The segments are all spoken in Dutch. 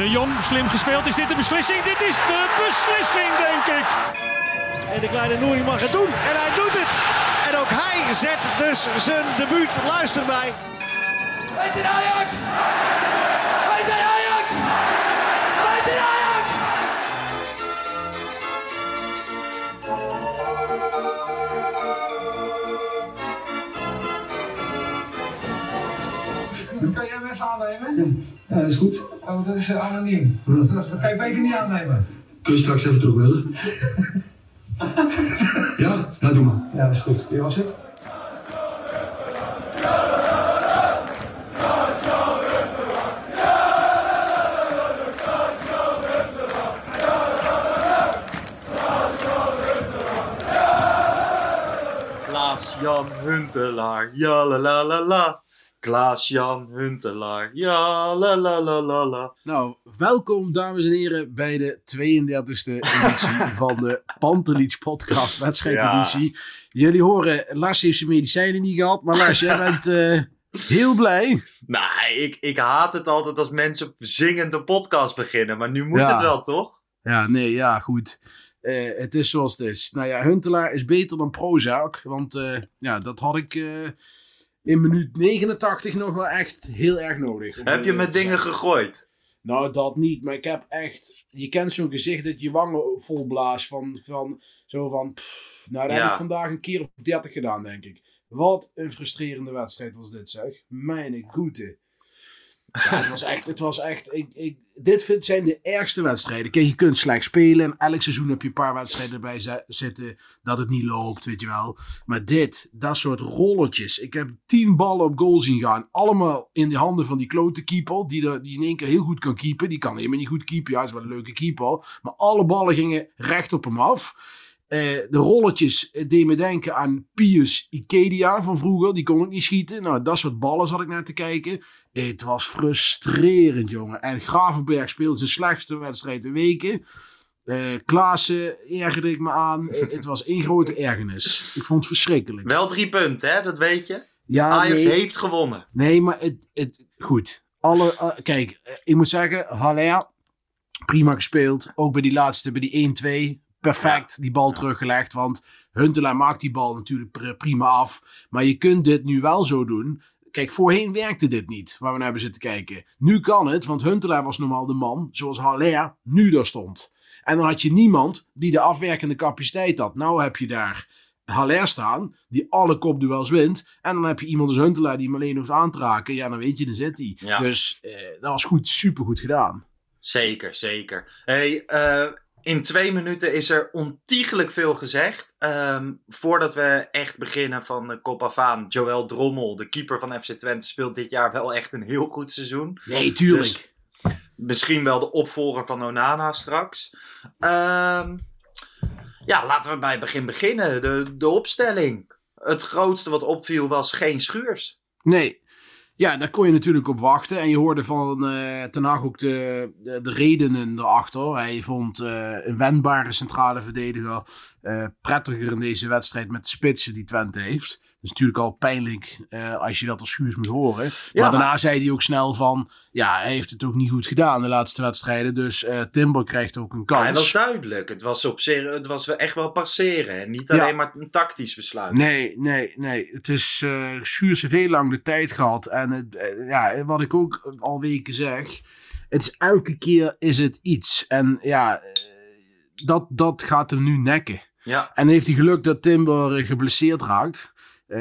De Jong, slim gespeeld. Is dit de beslissing? Dit is de beslissing, denk ik. En de kleine Nouri mag het doen. En hij doet het. En ook hij zet dus zijn debuut. Luister mij. Wij zijn Ajax! Wij zijn Ajax! Wij zijn Ajax! Kan jij mensen aannemen? Ja, dat is goed. Oh, dat is eh, anoniem. Dat, dat kan je beter niet aannemen. Kun je straks even terugbellen? ja? Ja, doe maar. Ja, dat is goed. Wie was het? Klaas-Jan Huntelaar, ja la la la la. Klaas-Jan Huntelaar, ja la la la la la. Nou, welkom dames en heren bij de 32e editie van de Pantelich podcast wedstrijdeditie. Jullie horen, Lars heeft zijn medicijnen niet gehad, maar Lars, jij bent eh, heel blij. Nee, ik, ik haat het altijd als mensen zingend een podcast beginnen, maar nu moet Ja. het wel, toch? Ja, nee, ja, goed. Eh, het is zoals het is. Nou ja, Huntelaar is beter dan Prozac, want eh, ja, dat had ik in minuut 89 nog wel echt heel erg nodig. Heb je met dingen gegooid? Nou, dat niet. Maar ik heb echt... Je kent zo'n gezicht dat je wangen vol blaast van... van zo van... pff, nou, dat Ja. heb ik vandaag een keer of 30 gedaan, denk ik. Wat een frustrerende wedstrijd was dit, zeg. Mijn goede. Het was echt... Het was echt ik, ik, dit zijn de ergste wedstrijden. Kijk, je kunt slecht spelen. En elk seizoen heb je een paar wedstrijden erbij zi- zitten dat het niet loopt, weet je wel. Maar dit, dat soort rolletjes. Ik heb tien ballen op goal zien gaan. Allemaal in de handen van die klote keeper. Die, die in één keer heel goed kan keepen. Die kan helemaal niet goed keepen. Ja, is wel een leuke keeper. Maar alle ballen gingen recht op hem af. Eh, de rolletjes eh, deden me denken aan Pius Ikedia van vroeger. Die kon ook niet schieten. Nou, dat soort ballen zat ik naar te kijken. Het was frustrerend, jongen. En Gravenberg speelde zijn slechtste wedstrijd in weken. Eh Klaassen ergerde ik me aan. Het was één grote ergernis. Ik vond het verschrikkelijk. Wel drie punten, hè? Dat weet je. ja, Ajax nee, heeft gewonnen. Nee, maar het, het, goed. Alle, kijk, ik moet zeggen, Haller, prima gespeeld. Ook bij die laatste, bij die 1-2, perfect die bal teruggelegd. Want Huntelaar maakt die bal natuurlijk pr- prima af. Maar je kunt dit nu wel zo doen. Kijk, voorheen werkte dit niet, waar we naar hebben zitten kijken. Nu kan het, want Huntelaar was normaal de man, zoals Haller nu daar stond. En dan had je niemand die de afwerkende capaciteit had. Nou heb je daar Haller staan, die alle kopduels wint. En dan heb je iemand als Huntelaar die hem alleen hoeft aan te raken. Ja, dan weet je, dan zit hij. Ja. Dus eh, dat was goed, supergoed gedaan. Zeker, zeker. Hey, eh, in twee minuten is er ontiegelijk veel gezegd. Ehm, voordat we echt beginnen van de kop af aan. Joël Drommel, de keeper van FC Twente, speelt dit jaar wel echt een heel goed seizoen. Nee, tuurlijk. Dus misschien wel de opvolger van Onana straks. Ehm, ja, laten we bij het begin beginnen. De, de opstelling. Het grootste wat opviel was geen schuurs. Nee. Ja, daar kon je natuurlijk op wachten. En je hoorde van eh Ten Hag ook de, de, de redenen erachter. Hij vond eh, een wendbare centrale verdediger eh, prettiger in deze wedstrijd met de spitsen die Twente heeft. Dat is natuurlijk al pijnlijk eh, als je dat als Schuurs moet horen. Ja, maar maar- daarna zei hij ook snel van... Ja, hij heeft het ook niet goed gedaan de laatste wedstrijden. Dus eh, Timber krijgt ook een Ja, kans. hij was duidelijk. Het was, op het was echt wel passeren. En niet Ja. alleen maar een tactisch besluit. Nee, nee, nee. Het is eh Schuurs heeft heel lang de tijd gehad. En ja, wat ik ook al weken zeg. Het is elke keer is het iets. En ja, dat, dat gaat hem nu nekken. Ja, En heeft hij geluk dat Timber geblesseerd raakt. Eh,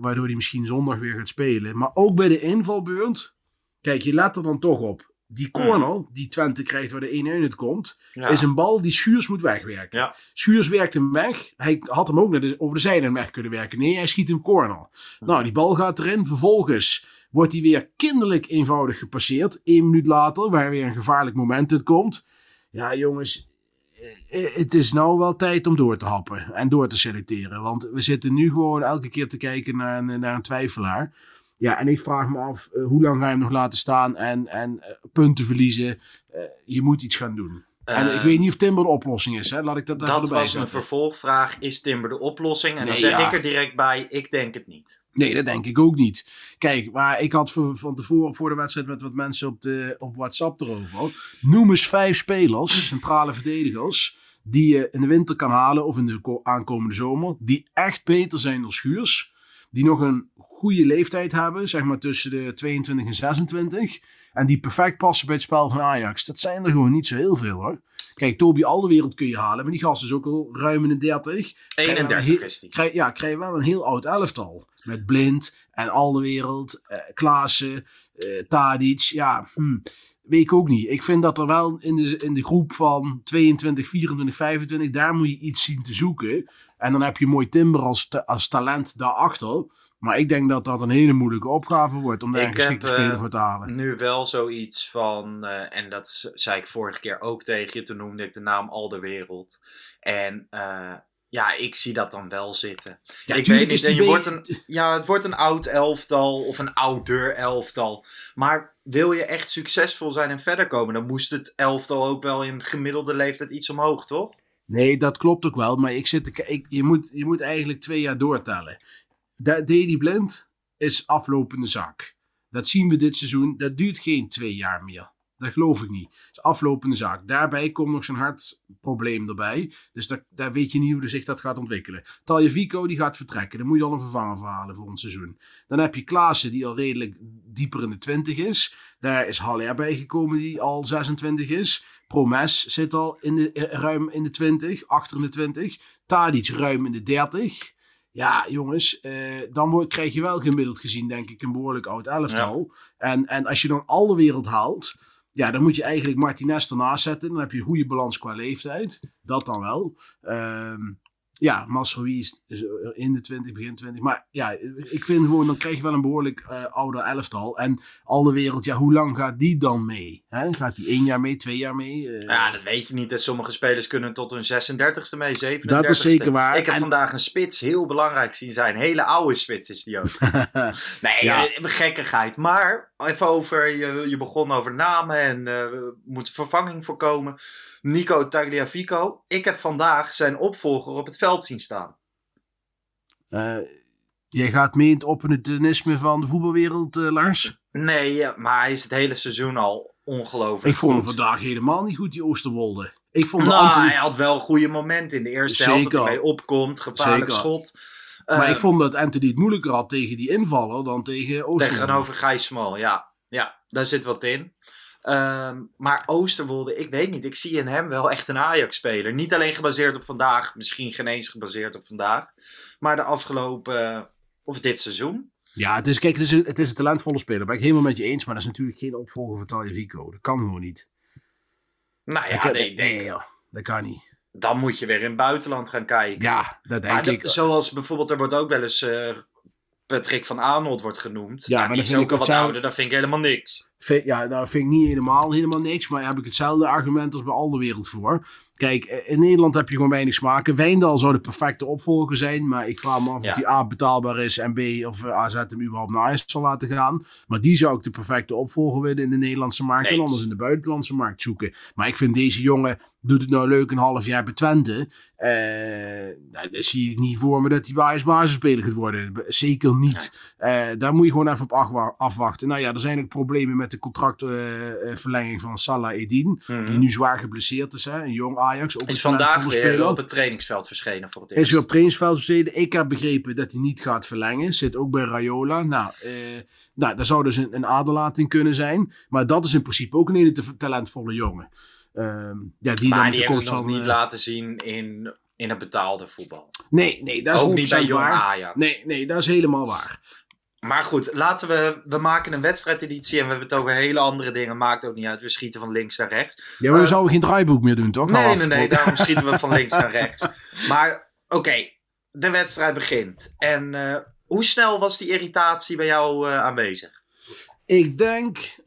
waardoor hij misschien zondag weer gaat spelen. Maar ook bij de invalbeurt. Kijk, je let er dan toch op. Die corner die Twente krijgt waar de 1-1 uit komt. ja. Is een bal die Schuurs moet wegwerken. Ja. Schuurs werkt hem weg. Hij had hem ook naar de, over de zijlijn weg kunnen werken. Nee, hij schiet hem corner. Nou, die bal gaat erin. Vervolgens wordt hij weer kinderlijk eenvoudig gepasseerd. Eén minuut later, waar weer een gevaarlijk moment uit komt. Ja, jongens, het is nou wel tijd om door te happen en door te selecteren. Want we zitten nu gewoon elke keer te kijken naar een, naar een twijfelaar. Ja, en ik vraag me af, eh, hoe lang ga je hem nog laten staan en, en eh, punten verliezen? Eh, je moet iets gaan doen. en ik Eh, weet niet of Timber de oplossing is, hè? laat ik dat even Dat erbij was een vervolgvraag. Is Timber de oplossing? En dan zeg ja. ik er direct bij, ik denk het niet. Nee, dat denk ik ook niet. Kijk, maar ik had van, van tevoren voor de wedstrijd met wat mensen op, de, op WhatsApp erover. Noem eens vijf spelers, centrale verdedigers, die je in de winter kan halen of in de ko- aankomende zomer. Die echt beter zijn dan Schuurs. Die nog een goede leeftijd hebben, zeg maar tussen de 22 en 26. En die perfect passen bij het spel van Ajax. Dat zijn er gewoon niet zo heel veel hoor. Kijk, Toby Alderwereld kun je halen, maar die gast is ook al ruim in de 30. Krijg je wel een 31 heel- is die. krijg, ja, krijg je wel een heel oud elftal. Met Blind en Alderwereld, eh Klaassen, eh Tadic. Ja, hm, weet ik ook niet. Ik vind dat er wel in de, in de groep van 22, 24, 25, daar moet je iets zien te zoeken. En dan heb je mooi Timber als, als talent daarachter. Maar ik denk dat dat een hele moeilijke opgave wordt om daar een geschikte heb, eh, speler voor te halen. Nu wel zoiets van, eh, en dat zei ik vorige keer ook tegen je, toen noemde ik de naam Alderwereld. En eh, ja, ik zie dat dan wel zitten. Ja, ik weet niet, en je wordt een, ja, het wordt een oud elftal of een ouder elftal. Maar wil je echt succesvol zijn en verder komen, dan moest het elftal ook wel in gemiddelde leeftijd iets omhoog, toch? Nee, dat klopt ook wel. Maar ik zit te, ki- ik, je, moet, je moet eigenlijk twee jaar doortellen. Da- Daley Blind is aflopende zaak. Dat zien we dit seizoen. Dat duurt geen twee jaar meer. Dat geloof ik niet. Is aflopende zaak. Daarbij komt nog zijn hartprobleem erbij. Dus dat, daar weet je niet hoe zich dat gaat ontwikkelen. Taljevico die gaat vertrekken. Dan moet je al een vervanger voor halen voor ons seizoen. Dan heb je Klaassen die al redelijk dieper in de 20 is. Daar is Haller bij gekomen die al 26 is. Promes zit al in de, eh, ruim in de 20, achter in de 20. Tadic ruim in de 30. Ja, jongens, eh, dan krijg je wel gemiddeld gezien, denk ik, een behoorlijk oud elftal. En, en als je dan al de wereld haalt, ja, dan moet je eigenlijk Martinez ernaast zetten. Dan heb je een goede balans qua leeftijd. Dat dan wel. Ehm, ja, Masrowi is is in de 20, begin 20. Maar ja, ik vind gewoon, dan krijg je wel een behoorlijk eh ouder elftal. En al de wereld, ja, hoe lang gaat die dan mee? Hè? Gaat die één jaar mee, twee jaar mee? Eh, Ja, dat weet je niet. Sommige spelers kunnen tot hun 36e mee, 37e. Dat is zeker waar. Ik heb En- vandaag een spits heel belangrijk zien zijn. Hele oude spits is die ook. nee, Ja. eh, gekkigheid. Maar even over, je, je begon over namen en eh er moet vervanging voorkomen. Nico Tagliafico. Ik heb vandaag zijn opvolger op het veld zien staan. Eh, jij gaat mee in het opportunisme van de voetbalwereld, eh, Lars? Nee, ja, maar hij is het hele seizoen al ongelooflijk Ik vond hem goed. vandaag helemaal niet goed, die Oosterwolde. Ik vond Nou, hij had wel goede momenten in de eerste helft dat hij opkomt. Gevaarlijk schot. Maar Eh, ik vond dat Anthony het moeilijker had tegen die invaller dan tegen Oosterwolde. Tegenover Gijs Smal, ja. Ja, daar zit wat in. Ehm, maar Oosterwolde, ik weet niet. Ik zie in hem wel echt een Ajax-speler. Niet alleen gebaseerd op vandaag. Misschien geen eens gebaseerd op vandaag. Maar de afgelopen... of dit seizoen. Ja, het is, kijk, het is, een, het is een talentvolle speler. Ben ik helemaal met je eens. Maar dat is natuurlijk geen opvolger van Taljevico. Dat kan gewoon niet. Nou ja, dat, nee, ik denk, nee, joh, dat kan niet. dan moet je weer in het buitenland gaan kijken. Ja, dat denk Maar ik. zoals bijvoorbeeld, er wordt ook wel eens... eh, Patrick van Arnold wordt genoemd. Ja, maar is vind ook ik wat ouder. Dat vind ik helemaal niks. Vind- Ja, nou vind ik niet helemaal, helemaal niks. Maar heb ik hetzelfde argument als bij al de wereld voor. Kijk, eh, in Nederland heb je gewoon weinig smaken. Wijndal zou de perfecte opvolger zijn. Maar ik vraag me af Ja. of die A betaalbaar is. En B of eh, AZ hem überhaupt naar Ajax zal laten gaan. Maar die zou ik de perfecte opvolger willen in de Nederlandse markt. En anders in de buitenlandse markt zoeken. Maar ik vind deze jongen, doet het nou leuk een half jaar bij Twente. Nou, dan zie ik niet voor me dat hij bij basisspeler gaat worden. Zeker niet. Daar moet je gewoon even op afwa- afwachten. Nou ja, er zijn ook problemen met de contractverlenging van Salah Edin. Die nu zwaar geblesseerd is. Hè? Een jong Ajax. Ook Mhm. Is vandaag weer op het trainingsveld verschenen voor het Is eerst. weer op trainingsveld gezeten. Ik heb begrepen dat hij niet gaat verlengen. Zit ook bij Rayola. Nou, eh nou dat zou dus een, een aderlating kunnen zijn. Maar dat is in principe ook een hele talentvolle jongen. Ehm, ja, die dan maar die het nog niet eh, laten zien in, in het betaalde voetbal. Nee, nee, dat is Ook niet bij 100% jong waar. Ajax. Nee, nee, dat is helemaal waar. Maar goed, laten we... We maken een wedstrijdeditie en we hebben het over hele andere dingen. Maakt ook niet uit. We schieten van links naar rechts. Ja, maar we Eh, zouden geen draaiboek meer doen, toch? Nou, Nee, nee, nee. afgesproken. Daarom schieten we van links naar rechts. Maar oké, de wedstrijd begint. En eh, hoe snel was die irritatie bij jou eh, aanwezig? Ik denk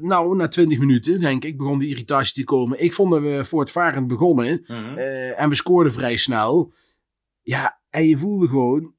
nou, na 20 minuten, denk ik, begon die irritatie te komen. Ik vond dat we voortvarend begonnen. Mhm. en we scoorden vrij snel. Ja, en je voelde gewoon,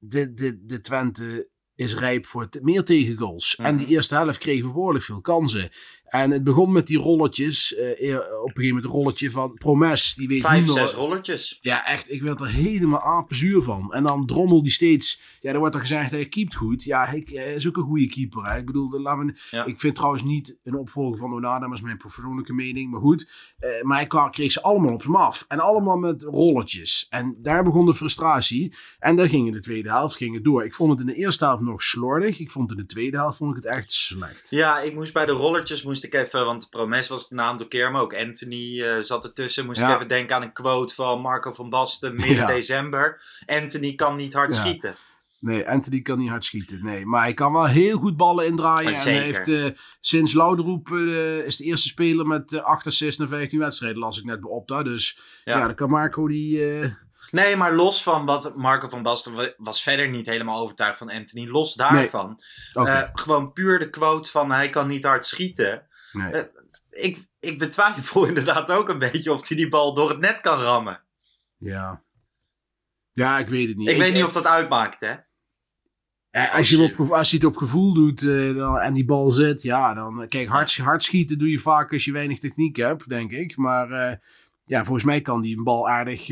de, de, de Twente is rijp voor meer tegengoals. En die eerste helft kregen we behoorlijk veel kansen. En het begon met die rolletjes. eh, eer- op een gegeven moment een rolletje van Promes. Die weet Vijf, zes rolletjes. Ja, echt. Ik werd er helemaal apenzuur van. En dan Drommel die steeds... Ja, er wordt er gezegd, hij keept goed. Ja, hij, hij is ook een goede keeper. Hè. Ik bedoel, de- Ja. ik vind trouwens niet een opvolger van Onana. Dat is mijn persoonlijke mening. Maar goed. Eh, maar hij kwa- kreeg ze allemaal op hem af. En allemaal met rolletjes. En daar begon de frustratie. En daar ging in de tweede helft ging het door. Ik vond het in de eerste helft nog slordig. Ik vond het in de tweede helft vond ik het echt slecht. Ja, ik moest bij de rollertjes moest ik even, want Promes was de naam door keer, maar ook Anthony eh, zat ertussen. Moest Ja. ik even denken aan een quote van Marco van Basten midden Ja. december. Anthony kan niet hard Ja. schieten. Nee, Anthony kan niet hard schieten. Nee, maar hij kan wel heel goed ballen indraaien. En hij heeft eh, sinds Louderoep eh, is de eerste speler met eh 8 assists na 15 wedstrijden. Las ik net bij Opta. Dus ja, Ja. dan kan Marco die... Nee, maar los van wat Marco van Basten wa- was verder niet helemaal overtuigd van Anthony. Los daarvan. Gewoon puur de quote van hij kan niet hard schieten. Nee. eh, Ik, ik betwijfel inderdaad ook een beetje of hij die bal door het net kan rammen. ja. Ja, ik weet het niet. Ik, weet niet of dat uitmaakt, hè? Eh, als, je op, als je het op gevoel doet eh, dan, en die bal zit, ja, dan... Kijk, hard, hard schieten doe je vaak als je weinig techniek hebt, denk ik. Maar ja, volgens mij kan die een bal aardig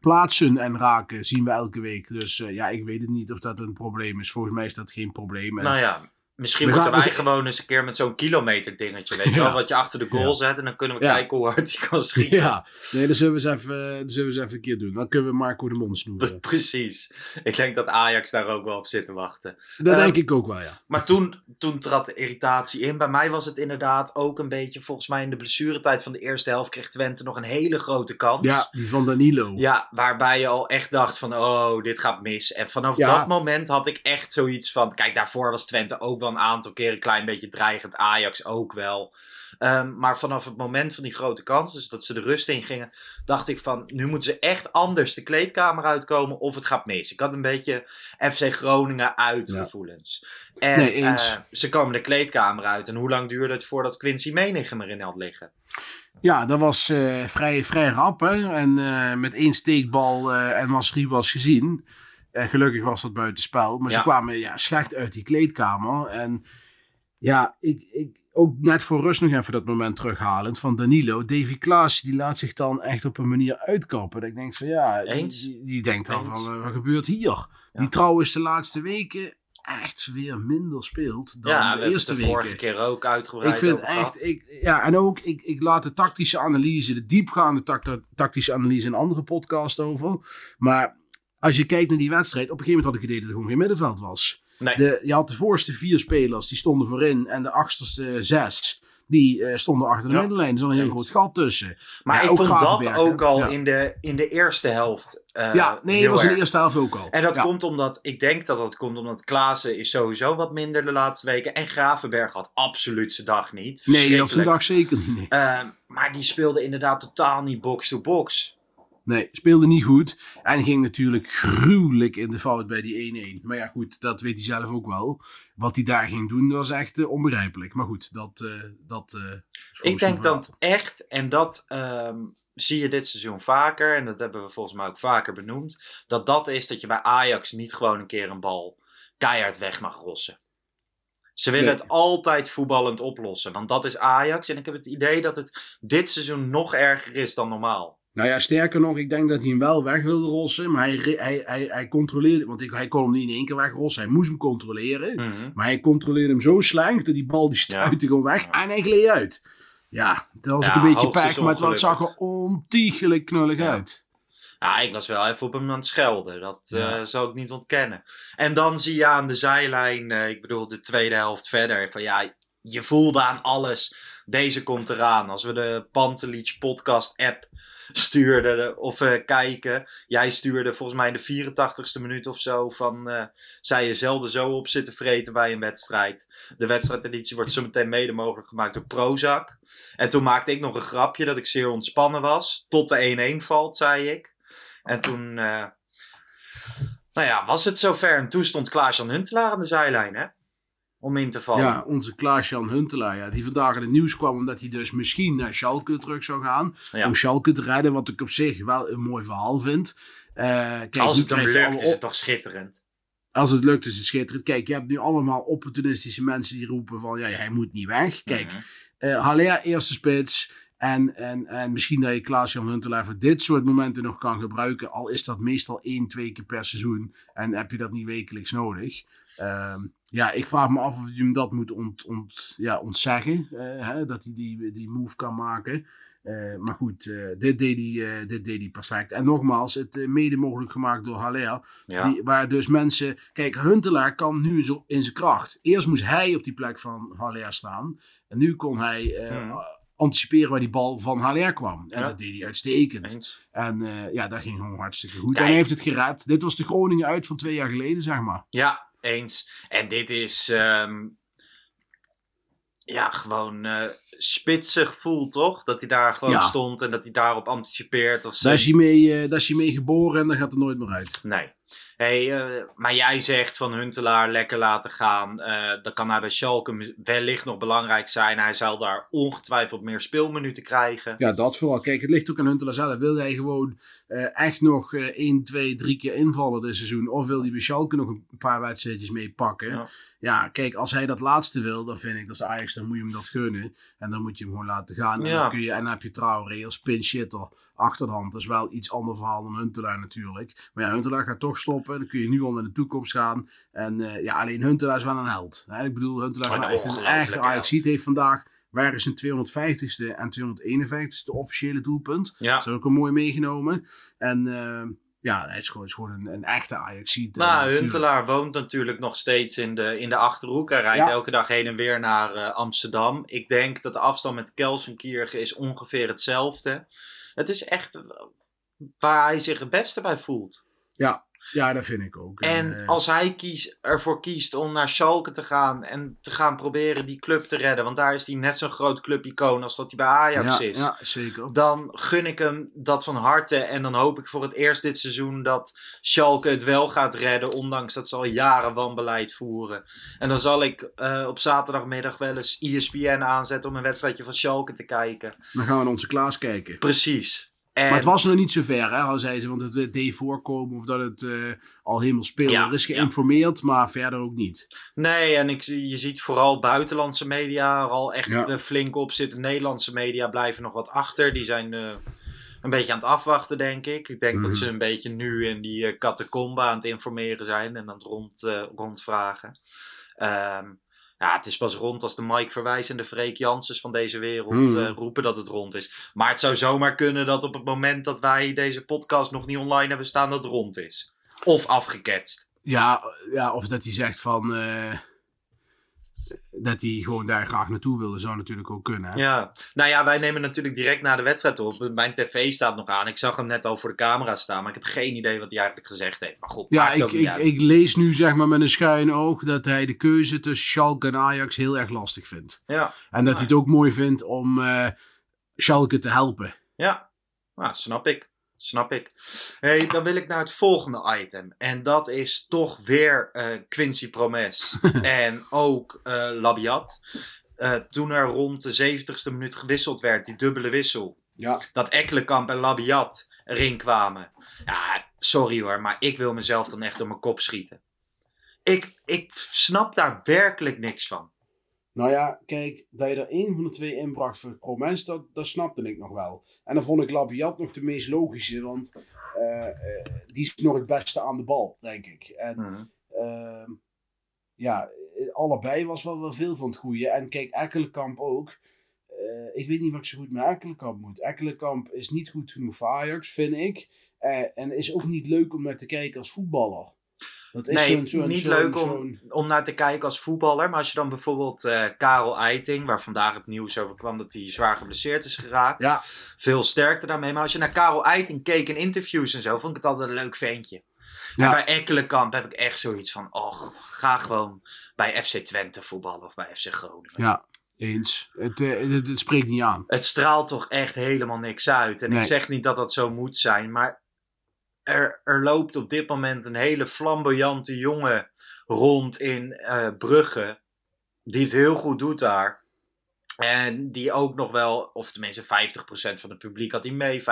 plaatsen en raken, zien we elke week. Dus ja, ik weet het niet of dat een probleem is. Volgens mij is dat geen probleem. En- Nou ja, misschien We moeten gaan- wij we- gewoon eens een keer met zo'n kilometer dingetje, weet je Ja. wel, wat je achter de goal Ja. zet en dan kunnen we Ja. kijken hoe hard hij kan schieten. Ja, nee, dat zullen, we eens even, dat zullen we eens even een keer doen. Dan kunnen we Marco de mond snoeren. Precies. Ik denk dat Ajax daar ook wel op zit te wachten. Dat Eh, denk ik ook wel, ja. Maar toen, toen trad de irritatie in. Bij mij was het inderdaad ook een beetje, volgens mij in de blessuretijd van de eerste helft kreeg Twente nog een hele grote kans. Ja, die van Danilo. Ja, waarbij je al echt dacht van, oh, dit gaat mis. En vanaf dat moment had ik echt zoiets van... Kijk, daarvoor was Twente ook wel een aantal keer een klein beetje dreigend. Ajax ook wel. Ehm, maar vanaf het moment van die grote kans, dus dat ze de rust in gingen... dacht ik van, nu moeten ze echt anders de kleedkamer uitkomen of het gaat mis. Ik had een beetje FC Groningen uitgevoelens. En Nee, eh, ze komen de kleedkamer uit. En hoe lang duurde het voordat Quincy Menigem erin had liggen? Ja, dat was eh, vrij, vrij rap. Hè? En eh, met één steekbal en was gezien. En gelukkig was dat buitenspel. Maar ze Ja. kwamen ja, slecht uit die kleedkamer. En ja, ik, ik, ook net voor rust nog even dat moment terughalend van Danilo. Davy Klaas, die laat zich dan echt op een manier uitkappen. Dat ik denk van ja, die, Eens. die, die denkt dan Eens. van eh, wat gebeurt hier? Die trouwens de laatste weken echt weer minder speelt dan ja, de eerste de weken. vorige keer ook uitgebreid Ik vind echt, ik, ja, en ook, ik, ik laat de tactische analyse, de diepgaande tact- tactische analyse in andere podcasts over. Maar als je kijkt naar die wedstrijd, op een gegeven moment had ik het idee dat er gewoon geen middenveld was. Nee. De, je had de voorste vier spelers, die stonden voorin. En de achterste zes, die eh, stonden achter de Ja. middenlijn. Er zat een heel groot gat tussen. Maar Ja, ik vond dat ook al Ja. in, de, in de eerste helft. eh, ja, nee, dat was in de eerste helft ook al. En dat komt omdat, ik denk dat dat komt omdat Klaassen is sowieso wat minder de laatste weken. En Gravenberg had absoluut zijn dag niet. Nee, had zijn dag zeker niet. Eh, maar die speelde inderdaad totaal niet box-to-box. Nee, speelde niet goed. En ging natuurlijk gruwelijk in de fout bij die 1-1. Maar ja, goed, dat weet hij zelf ook wel. Wat hij daar ging doen, was echt eh, onbegrijpelijk. Maar goed, dat... eh dat eh, Ik denk dat echt, en dat ehm, zie je dit seizoen vaker, en dat hebben we volgens mij ook vaker benoemd, dat dat is dat je bij Ajax niet gewoon een keer een bal keihard weg mag rossen. Ze willen Nee. het altijd voetballend oplossen, want dat is Ajax. En ik heb het idee dat het dit seizoen nog erger is dan normaal. Nou ja, sterker nog, ik denk dat hij hem wel weg wilde rossen. Maar hij, hij, hij, hij controleerde... Want ik, hij kon hem niet in één keer wegrossen. Hij moest hem controleren. Mhm. Maar hij controleerde hem zo slecht dat die bal die stuitte gewoon weg. En hij gleed uit. Ja, dat was Ja, ook een beetje pech. Maar het, zag er ontiegelijk knullig Ja. uit. Ja, ik was wel even op hem aan het schelden. Dat eh zou ik niet ontkennen. En dan zie je aan de zijlijn, eh, ik bedoel de tweede helft verder, van ja, je voelde aan alles. Deze komt eraan. Als we de Pantelich podcast app stuurden of eh, kijken. Jij stuurde volgens mij in de 84ste minuut of zo van... eh zij je zelden zo op zitten vreten bij een wedstrijd. De wedstrijdeditie wordt zometeen mede mogelijk gemaakt door Prozac. En toen maakte ik nog een grapje dat ik zeer ontspannen was. Tot de 1-1 valt, zei ik. En toen... eh, nou ja, was het zover. En toen stond Klaas-Jan Huntelaar aan de zijlijn, hè? Om in te vallen. Ja, onze Klaas-Jan Huntelaar, ja, die vandaag in het nieuws kwam omdat hij dus misschien naar Schalke terug zou gaan. Ja. Om Schalke te redden, wat ik op zich wel een mooi verhaal vind. Eh, kijk, Als het je lukt, is het toch schitterend. Als het lukt is het schitterend. Kijk, je hebt nu allemaal opportunistische mensen die roepen van, ja, hij moet niet weg. Kijk, Haller eerste spits. En, en, en misschien dat je Klaas-Jan Huntelaar voor dit soort momenten nog kan gebruiken. Al is dat meestal één, twee keer per seizoen. En heb je dat niet wekelijks nodig. Ehm, ja, ik vraag me af of je hem dat moet ont, ont, ja, ontzeggen. eh, hè, dat hij die, die move kan maken. Eh, maar goed, eh, dit, deed hij, dit deed hij perfect. En nogmaals, het mede mogelijk gemaakt door Haller. Ja. Die, waar dus mensen... Kijk, Huntelaar kan nu zo in zijn kracht. Eerst moest hij op die plek van Haller staan. En nu kon hij Hmm. anticiperen waar die bal van Haller kwam. En Ja. dat deed hij uitstekend. Eens. En ja, dat ging gewoon hartstikke goed. Kijk. En hij heeft het gered. Dit was de Groningen uit van twee jaar geleden, zeg maar. Ja, eens. En dit is ehm, ja, gewoon eh spitsig gevoel, toch? Dat hij daar gewoon Ja. stond en dat hij daarop anticipeert. Of zo. Daar is, hij mee, eh, daar is hij mee geboren en daar gaat er nooit meer uit. Nee. Hey, eh, maar jij zegt van Huntelaar lekker laten gaan. Eh dan kan hij bij Schalke wellicht nog belangrijk zijn. Hij zal daar ongetwijfeld meer speelminuten krijgen. Ja, dat vooral. Kijk, het ligt ook aan Huntelaar zelf. Wil hij gewoon eh, echt nog eh 1, 2, 3 keer invallen dit seizoen? Of wil hij bij Schalke nog een paar wedstrijdjes mee pakken? Ja. Ja. kijk, als hij dat laatste wil, dan vind ik dat is Ajax, dan moet je hem dat gunnen. En dan moet je hem gewoon laten gaan. En, dan, kun je, en dan heb je Traoré als pinchitter achter de hand. Dat is wel iets ander verhaal dan Huntelaar natuurlijk. Maar ja, Huntelaar gaat toch stoppen. Dan kun je nu al naar de toekomst gaan. En eh, ja, alleen Huntelaar is wel een held. Hè? Ik bedoel, Huntelaar is Een wel echt een echte Ajax. heeft vandaag waren zijn 250ste en 251ste officiële doelpunt. Ja. Dat is ook een mooi meegenomen. En eh, ja, hij is gewoon, is gewoon een, een echte ajax Nou, Huntelaar woont natuurlijk nog steeds in de, in de Achterhoek. Hij rijdt Ja. elke dag heen en weer naar eh, Amsterdam. Ik denk dat de afstand met Kelsenkirchen is ongeveer hetzelfde. Het is echt waar hij zich het beste bij voelt. Ja, ja, dat vind ik ook. En eh, als hij ervoor kiest om naar Schalke te gaan en te gaan proberen die club te redden, want daar is hij net zo'n groot clubicoon als dat hij bij Ajax ja, is. Ja, zeker. Dan gun ik hem dat van harte. En dan hoop ik voor het eerst dit seizoen dat Schalke het wel gaat redden. Ondanks dat ze al jaren wanbeleid voeren. En dan zal ik eh, op zaterdagmiddag wel eens ESPN aanzetten om een wedstrijdje van Schalke te kijken. Dan gaan we naar onze Klaas kijken. Precies. En, Maar het was nog niet zo ver, hè, al zei ze, want het eh, deed voorkomen of dat het eh, al helemaal speelde. Ja, er is ja. geïnformeerd, maar verder ook niet. Nee, en ik, je ziet vooral buitenlandse media er al echt Ja. eh, flink op zitten. Nederlandse media blijven nog wat achter. Die zijn een beetje aan het afwachten, denk ik. Ik denk dat Mhm. ze een beetje nu in die catacombe aan het informeren zijn en aan het rond, rondvragen. Ehm, ja, het is pas rond als de Mike Verwijs en de Freek Janssens van deze wereld Mhm. eh, roepen dat het rond is. Maar het zou zomaar kunnen dat op het moment dat wij deze podcast nog niet online hebben staan, dat het rond is. Of afgeketst. Ja, ja of dat hij zegt van... eh, dat hij gewoon daar graag naartoe wilde, zou natuurlijk ook kunnen. Hè? Ja, nou ja, wij nemen natuurlijk direct na de wedstrijd op. Mijn tv staat nog aan. Ik zag hem net al voor de camera staan, maar ik heb geen idee wat hij eigenlijk gezegd heeft. Maar goed, Ja, ik, ik, lees nu zeg maar met een schuin oog dat hij de keuze tussen Schalke en Ajax heel erg lastig vindt. Ja, En dat hij het ook mooi vindt om eh Schalke te helpen. ja. Nou, snap ik. Snap ik. hey, dan wil ik naar het volgende item. En dat is toch weer eh, Quincy Promes. en ook eh Labiat. Eh, toen er rond de 70ste minuut gewisseld werd, die dubbele wissel. Ja. dat Ekkelenkamp en Labiat erin kwamen. Ja, sorry hoor, maar ik wil mezelf dan echt door mijn kop schieten. Ik, ik snap daar werkelijk niks van. Nou ja, kijk, dat je er één van de twee inbracht voor Promes, dat, dat snapte ik nog wel. En dan vond ik Labiat nog de meest logische, want eh, eh, die is nog het beste aan de bal, denk ik. En Mhm. ehm, ja, allebei was wel, wel veel van het goede. En kijk, Ekkelenkamp ook. Eh, ik weet niet wat ik zo goed met Ekkelenkamp moet. Ekkelenkamp is niet goed genoeg voor Ajax, vind ik. En is ook niet leuk om naar te kijken als voetballer. Dat is Nee, niet leuk om, om naar te kijken als voetballer. Maar als je dan bijvoorbeeld eh, Karel Eiting, waar vandaag het nieuws over kwam dat hij zwaar geblesseerd is geraakt. Ja, Veel sterkte daarmee. Maar als je naar Karel Eiting keek in interviews en zo, vond ik het altijd een leuk ventje. Ja. En bij Ekkelenkamp heb ik echt zoiets van, och, ga gewoon bij FC Twente voetballen of bij FC Groningen. ja, eens. Het, eh, het, het spreekt niet aan. Het straalt toch echt helemaal niks uit. En ik zeg niet dat dat zo moet zijn, maar er, er loopt op dit moment een hele flamboyante jongen rond in eh, Brugge. die het heel goed doet daar. En die ook nog wel, of tenminste 50% van het publiek had hij mee, 50%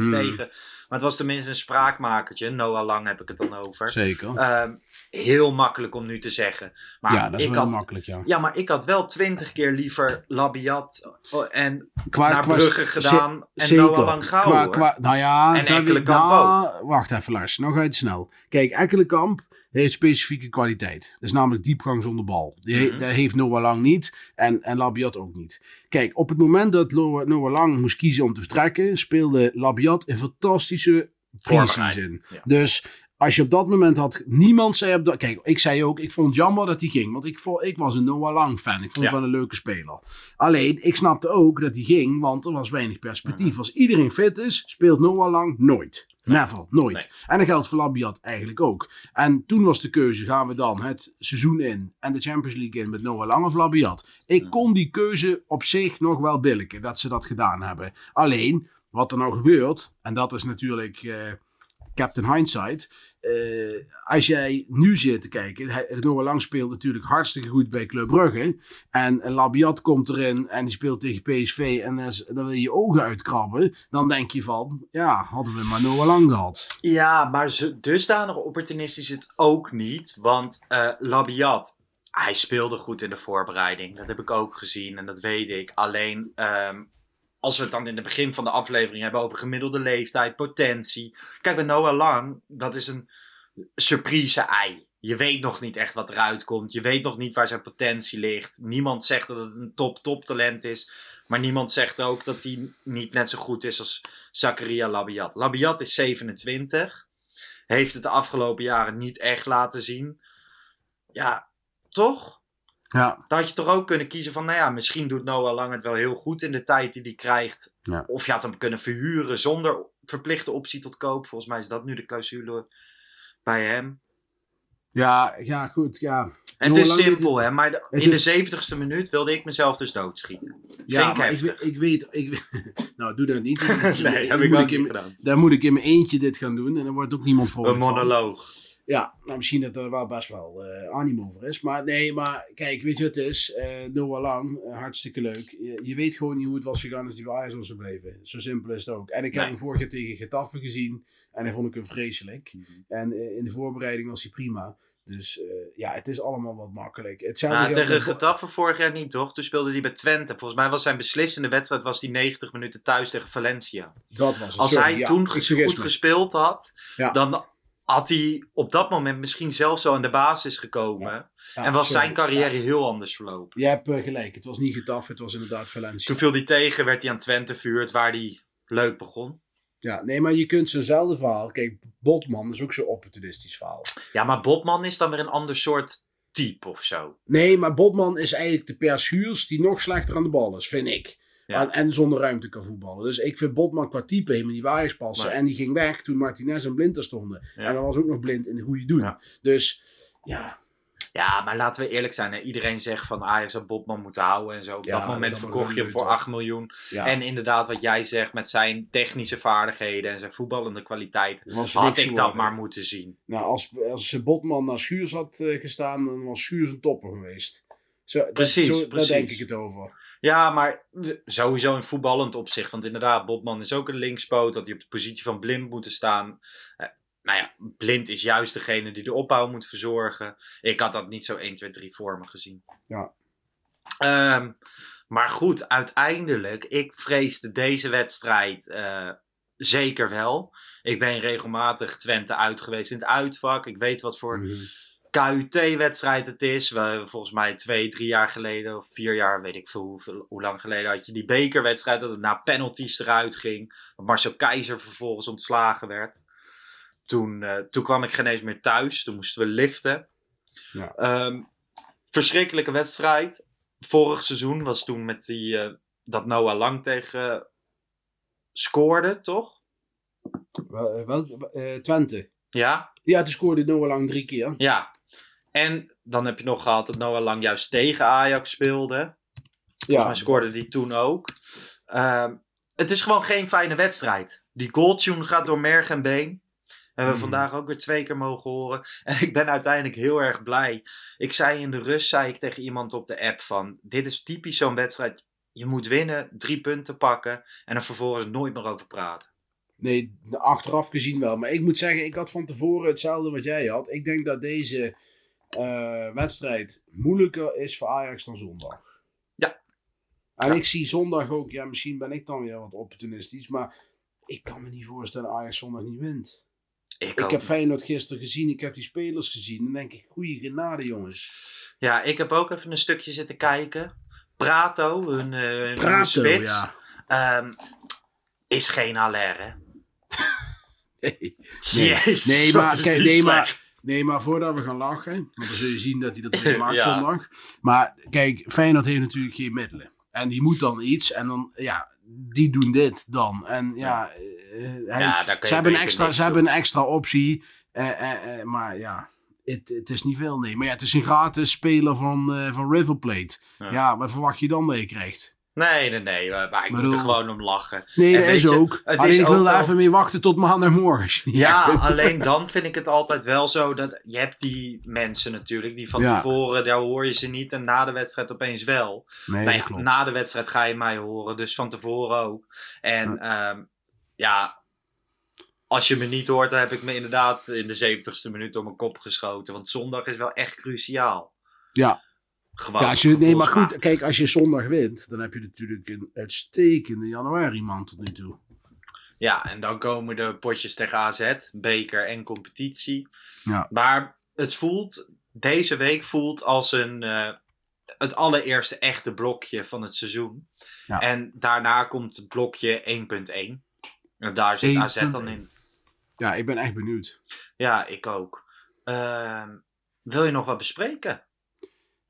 Hmm. tegen. Maar het was tenminste een spraakmakertje. Noah Lang heb ik het dan over. Zeker. Ehm, heel makkelijk om nu te zeggen. Maar ja, dat is ik wel had, makkelijk, ja. ja, maar ik had wel twintig keer liever Labiat oh, en Qua, naar qua- Brugge gedaan en. Noah Lang qua, nou ja, En Ekkelenkamp daar- Wacht even, Lars. Nog uit snel. Kijk, Ekkelenkamp heeft specifieke kwaliteit. Dat is namelijk diepgang zonder bal. Die he- Mhm. Dat heeft Noah Lang niet. En, en Labiat ook niet. Kijk, op het moment dat Noah, Noah Lang moest kiezen om te vertrekken, speelde Labiat een fantastische pre-season. Ja. Dus als je op dat moment had... Niemand zei op dat... Kijk, ik zei ook, ik vond het jammer dat hij ging. Want ik, vond, ik was een Noah Lang fan. Ik vond Ja. het wel een leuke speler. Alleen, ik snapte ook dat hij ging, want er was weinig perspectief. Mhm. Als iedereen fit is, speelt Noah Lang nooit. Never, nooit. Nee. En dat geldt voor Labiat eigenlijk ook. En toen was de keuze, gaan we dan het seizoen in en de Champions League in met Noah Lang of Labiat? Ik kon die keuze op zich nog wel billiken, dat ze dat gedaan hebben. Alleen, wat er nou gebeurt, en dat is natuurlijk eh, Captain Hindsight. eh, als jij nu zit te kijken, Noah Lang speelt natuurlijk hartstikke goed bij Club Brugge. En, Labiat komt erin en die speelt tegen PSV en dan, wil je je ogen uitkrabben. Dan denk je van, ja, hadden we maar Noah Lang gehad. Ja, maar dusdanig opportunistisch is het ook niet. Want eh Labiat, hij speelde goed in de voorbereiding. Dat heb ik ook gezien en dat weet ik. Alleen, ehm, als we het dan in het begin van de aflevering hebben over gemiddelde leeftijd, potentie. Kijk, bij Noah Lang, dat is een surprise-ei. Je weet nog niet echt wat eruit komt. Je weet nog niet waar zijn potentie ligt. Niemand zegt dat het een top-top talent is. Maar niemand zegt ook dat hij niet net zo goed is als Zakaria Labiat. Labiat is 27. Heeft het de afgelopen jaren niet echt laten zien. Ja, toch? Ja, Dan had je toch ook kunnen kiezen van, nou ja, misschien doet Noah Lang het wel heel goed in de tijd die hij krijgt. Ja. Of je had hem kunnen verhuren zonder verplichte optie tot koop. Volgens mij is dat nu de clausule bij hem. ja, ja goed, ja. En het is Lang simpel, hè. Maar de- in is- de 70ste minuut wilde ik mezelf dus doodschieten. Ja, Vind ik maar ik, heftig. weet- ik weet, ik, nou doe dat niet. nee, heb ik in niet gedaan. Dan moet ik in mijn eentje dit gaan doen en dan wordt ook niemand voor Een monoloog. Ja, nou misschien dat er wel best wel eh animo voor is. Maar nee, maar kijk, weet je wat het is? Eh Noah Lang, eh, hartstikke leuk. Je, je weet gewoon niet hoe het was gegaan als hij bij Ajax was gebleven. Zo simpel is het ook. En ik heb hem vorig jaar tegen Getafe gezien en hij vond ik hem vreselijk. Mhm. En in de voorbereiding was hij prima. Dus ja, het is allemaal wat makkelijk. Hetzelfde Nou, tegen Getafe vorig jaar niet, toch? Toen speelde hij bij Twente. Volgens mij was zijn beslissende wedstrijd was die 90 minuten thuis tegen Valencia. Dat was het. Als Sorry, hij ja, toen goed gespeeld had, Ja. dan had hij op dat moment misschien zelfs zo aan de basis gekomen. Ja, en was sorry. zijn carrière Ja. heel anders verlopen. Je hebt eh, gelijk. Het was niet Getafe, het was inderdaad Valencia. Toen viel hij tegen, werd hij aan Twente verhuurd, waar hij leuk begon. Ja, nee, maar je kunt zo'nzelfde verhaal. Kijk, Botman is ook zo'n opportunistisch verhaal. Ja, maar Botman is dan weer een ander soort type of zo. Nee, maar Botman is eigenlijk de Per Schuurs die nog slechter aan de bal is, vind ik. Ja. En, zonder ruimte kan voetballen. Dus ik vind Botman qua type helemaal niet waar passen. En die ging weg toen Martinez en Blind er stonden. Ja. En dan was ook nog Blind in de goede doen. Ja. Dus ja, Ja, maar laten we eerlijk zijn. Hè? Iedereen zegt van Ajax had Botman moeten houden en zo. Op dat moment verkocht je hem voor gelul, 8 miljoen. En inderdaad, wat jij zegt met zijn technische vaardigheden en zijn voetballende kwaliteit. was Had ik dat maar moeten zien. Nou, als, als Botman naar Schuurs had eh, gestaan, dan was Schuurs een topper geweest. Zo, dat- Precies, Daar precies. denk ik het over. Ja, maar sowieso in voetballend opzicht. Want inderdaad, Botman is ook een linkspoot. Dat hij op de positie van Blind moet staan. Eh, nou ja, Blind is juist degene die de opbouw moet verzorgen. Ik had dat niet zo 1, 2, 3 voor me gezien. Ja. Ehm, maar goed, uiteindelijk, ik vreesde deze wedstrijd eh, zeker wel. Ik ben regelmatig Twente uit geweest in het uitvak. Ik weet wat voor Mhm. KUT-wedstrijd het is. We, volgens mij twee, drie jaar geleden of vier jaar, weet ik veel hoe, hoe lang geleden, had je die bekerwedstrijd dat het na penalties eruit ging. Dat Marcel Keizer vervolgens ontslagen werd. Toen, eh, toen kwam ik geen eens meer thuis. Toen moesten we liften. Ja. Ehm, verschrikkelijke wedstrijd. Vorig seizoen was toen met die, eh, dat Noah Lang tegen scoorde, toch? Wel, eh, wel, Twente. Ja, Ja, toen scoorde Noah Lang drie keer. ja. En dan heb je nog gehad dat Noah Lang juist tegen Ajax speelde. Volgens mij scoorde die toen ook. Ehm, het is gewoon geen fijne wedstrijd. Die goaltune gaat door merg en been. Hebben we Mhm. vandaag ook weer twee keer mogen horen. En ik ben uiteindelijk heel erg blij. Ik zei in de rust, zei ik tegen iemand op de app van... Dit is typisch zo'n wedstrijd. Je moet winnen, drie punten pakken... en er vervolgens nooit meer over praten. Nee, achteraf gezien wel. Maar ik moet zeggen, ik had van tevoren hetzelfde wat jij had. Ik denk dat deze eh, wedstrijd moeilijker is voor Ajax dan zondag. Ja. En ik zie zondag ook, ja, misschien ben ik dan weer wat opportunistisch, maar ik kan me niet voorstellen dat Ajax zondag niet wint. Ik, Ik heb niet. Feyenoord gisteren gezien, ik heb die spelers gezien. Dan denk ik, goeie genade jongens. Ja, ik heb ook even een stukje zitten kijken. Prato, hun, eh hun spits, ja. ehm, is geen Haller, hè? Nee. Jezus, nee, maar, kijk, nee, maar. Nee, maar voordat we gaan lachen, want dan zul je zien dat hij dat weer maakt Ja. zondag. Maar kijk, Feyenoord heeft natuurlijk geen middelen. En die moet dan iets en dan, ja, die doen dit dan. En ja, eh, hij- Ja, ze, hebben extra, ze hebben een extra optie. eh, eh, eh, maar ja, het, is niet veel, nee. Maar ja, het is een gratis speler van, eh, van River Plate. Ja. Ja. wat verwacht je dan dat je krijgt? Nee, nee, nee, maar ik moet er gewoon om lachen. Nee, En dat weet is je, ook. het Alleen is ik wel- even mee wachten tot maandagmorgen. Ja, alleen dan vind ik het altijd wel zo dat je hebt die mensen natuurlijk die van Ja. tevoren, daar hoor je ze niet en na de wedstrijd opeens wel. Nee, Nou ja, klopt. na de wedstrijd ga je mij horen, dus van tevoren ook. En ja, ja als je me niet hoort, dan heb ik me inderdaad in de 70ste minuut door mijn kop geschoten. Want zondag is wel echt cruciaal. Ja. Ja, als je, nee, maar goed, kijk, als je zondag wint, dan heb je natuurlijk een uitstekende januari maand tot nu toe. Ja, en dan komen de potjes tegen AZ, beker en competitie. Ja. Maar het voelt, deze week voelt als een, eh, het allereerste echte blokje van het seizoen. Ja. En daarna komt blokje 1.1. En daar zit AZ dan 1.1. in. Ja, ik ben echt benieuwd. Ja, ik ook. Ehm, wil je nog wat bespreken?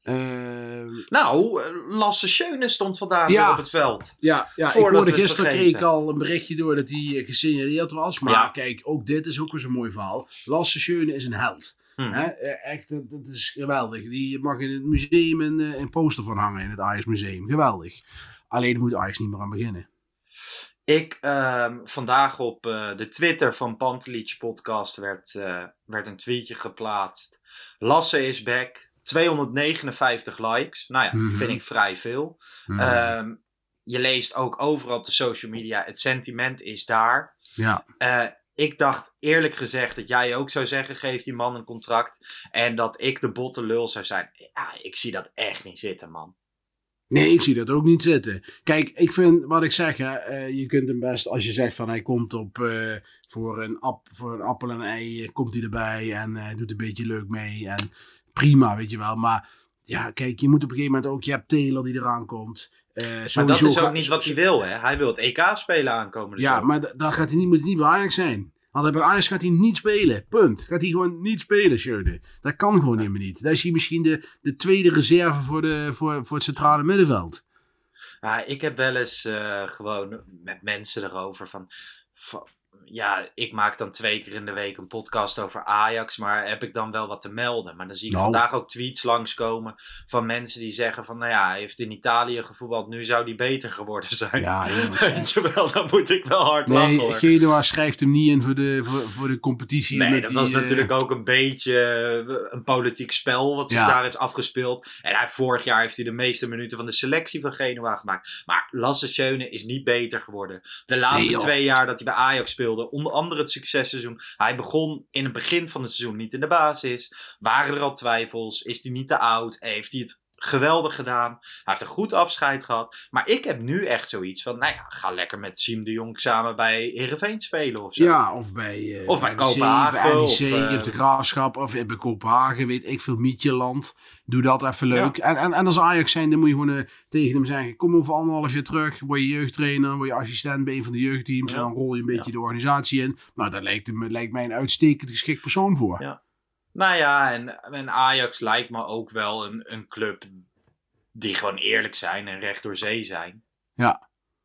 Ehm, Nou, eh, Lasse Schöne stond vandaag Ja. op het veld. ja, ja ik hoorde gisteren kreeg ik al een berichtje door dat hij eh, gesignaleerd was. Maar Ja. kijk, ook dit is ook weer zo'n mooi verhaal. Lasse Schöne is een held. Hm. Hè? Eh, Echt, dat, is geweldig. Die mag in het museum een, een poster van hangen in het Ajax Museum. Geweldig. Alleen moet Ajax niet meer aan beginnen. Ik, ehm, vandaag op de Twitter van Pantelic Podcast werd, werd een tweetje geplaatst. Lasse is back. 259 likes. Nou ja, Mhm. vind ik vrij veel. Hm. Ehm, je leest ook overal op de social media. Het sentiment is daar. ja. Eh, ik dacht eerlijk gezegd dat jij ook zou zeggen: geef die man een contract. En dat ik de botte lul zou zijn. Ja, ik zie dat echt niet zitten, man. Nee, ik zie dat ook niet zitten. Kijk, ik vind wat ik zeg, hè, eh, je kunt hem best, als je zegt van hij komt op eh, voor, een voor een appel en een ei, komt hij erbij en doet een beetje leuk mee. En prima, weet je wel. Maar ja, kijk, je moet op een gegeven moment ook, je hebt Taylor die eraan komt. Eh, Maar dat is ook niet wat hij wil, hè? Hij wil het EK spelen aankomende Ja, maar da- dan gaat hij niet, moet hij niet bij Ajax zijn. Want bij Ajax gaat hij niet spelen. Punt. Gaat hij gewoon niet spelen, Schöne. Dat kan gewoon helemaal niet. Dat is hij misschien de, de tweede reserve voor, de, voor, voor het centrale middenveld. Ja, ik heb wel eens eh, gewoon met mensen erover van, van- Ja, ik maak dan twee keer in de week een podcast over Ajax. Maar heb ik dan wel wat te melden? Maar dan zie ik Nou. vandaag ook tweets langskomen van mensen die zeggen van... Nou ja, hij heeft in Italië gevoetbald. Nu zou die beter geworden zijn. Ja. Weet je wel, dan moet ik wel hard lachen Nee, hoor. Genoa schrijft hem niet in voor de, voor, voor de competitie. Nee, dat die, was eh, natuurlijk ook een beetje eh, een politiek spel wat zich Ja. daar heeft afgespeeld. En hij, vorig jaar heeft hij de meeste minuten van de selectie van Genua gemaakt. Maar Lasse Schöne is niet beter geworden. De laatste Nee, twee jaar dat hij bij Ajax speelde, onder andere het successeizoen. Hij begon in het begin van het seizoen niet in de basis. Waren er al twijfels? Is hij niet te oud? Heeft hij het geweldig gedaan? Hij heeft een goed afscheid gehad. Maar ik heb nu echt zoiets van, nou ja, ga lekker met Siem de Jong samen bij Heerenveen spelen of zo. Ja, of bij, eh, Of bij NEC, Kopenhagen, Bij NEC, of, eh, of de Graafschap, of bij Kopenhagen, weet ik veel, Mietjeland. Doe dat even leuk. En, en, en als Ajax zijn, dan moet je gewoon eh, tegen hem zeggen, kom over anderhalf jaar terug, word je jeugdtrainer, word je assistent bij een van de jeugdteams, Ja. en dan rol je een beetje Ja. de organisatie in. Nou, daar lijkt, hem, lijkt mij een uitstekend geschikt persoon voor. Ja. Nou ja, en, en Ajax lijkt me ook wel een, een club die gewoon eerlijk zijn en recht door zee zijn.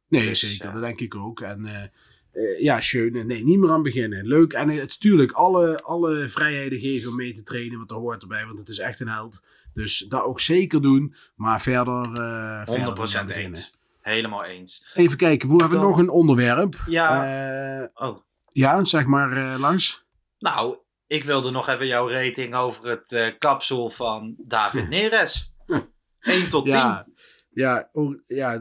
Nee, Dus, zeker. ja. Dat denk ik ook. En eh, eh, ja, schön. Nee, niet meer aan beginnen. Leuk. En het natuurlijk alle, alle vrijheden geven om mee te trainen, want dat hoort erbij, want het is echt een held. Dus dat ook zeker doen. Maar verder. eh 100% verder niet aan beginnen. eens. Helemaal eens. Even kijken, hebben we Dan- nog een onderwerp? Ja. Eh, Oh, ja, zeg maar eh, langs. Nou, ik wilde nog even jouw rating over het eh, kapsel van David Neres. 1 tot 10. Ja, ja, ja.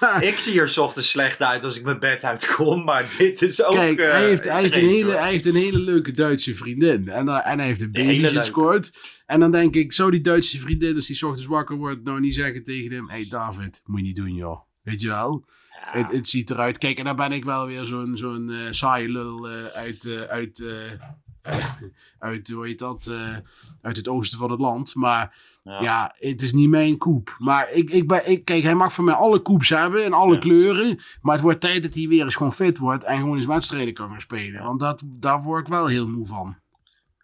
Ik zie er 's ochtends slecht uit als ik mijn bed uitkom, maar dit is ook. Kijk, eh, hij, heeft, hij, heeft een hele, hoor. hij heeft een hele leuke Duitse vriendin. En, eh, en hij heeft een baby gescoord. En dan denk ik, zou die Duitse vriendin, als die ochtends wakker wordt, nou niet zeggen tegen hem: Hé hey David, moet je niet doen, joh. Weet je wel? Ja. Het, het ziet eruit. Kijk, en dan ben ik wel weer zo'n zo'n eh saaie lul uit, uit, uit, hoe heet dat, eh, uit het oosten van het land. Maar Ja. ja, het is niet mijn koep. Maar ik, ik ben, ik, kijk, hij mag van mij alle koeps hebben in alle Ja. kleuren. Maar het wordt tijd dat hij weer eens gewoon fit wordt en gewoon eens wedstrijden kan gaan spelen. Want dat, daar word ik wel heel moe van.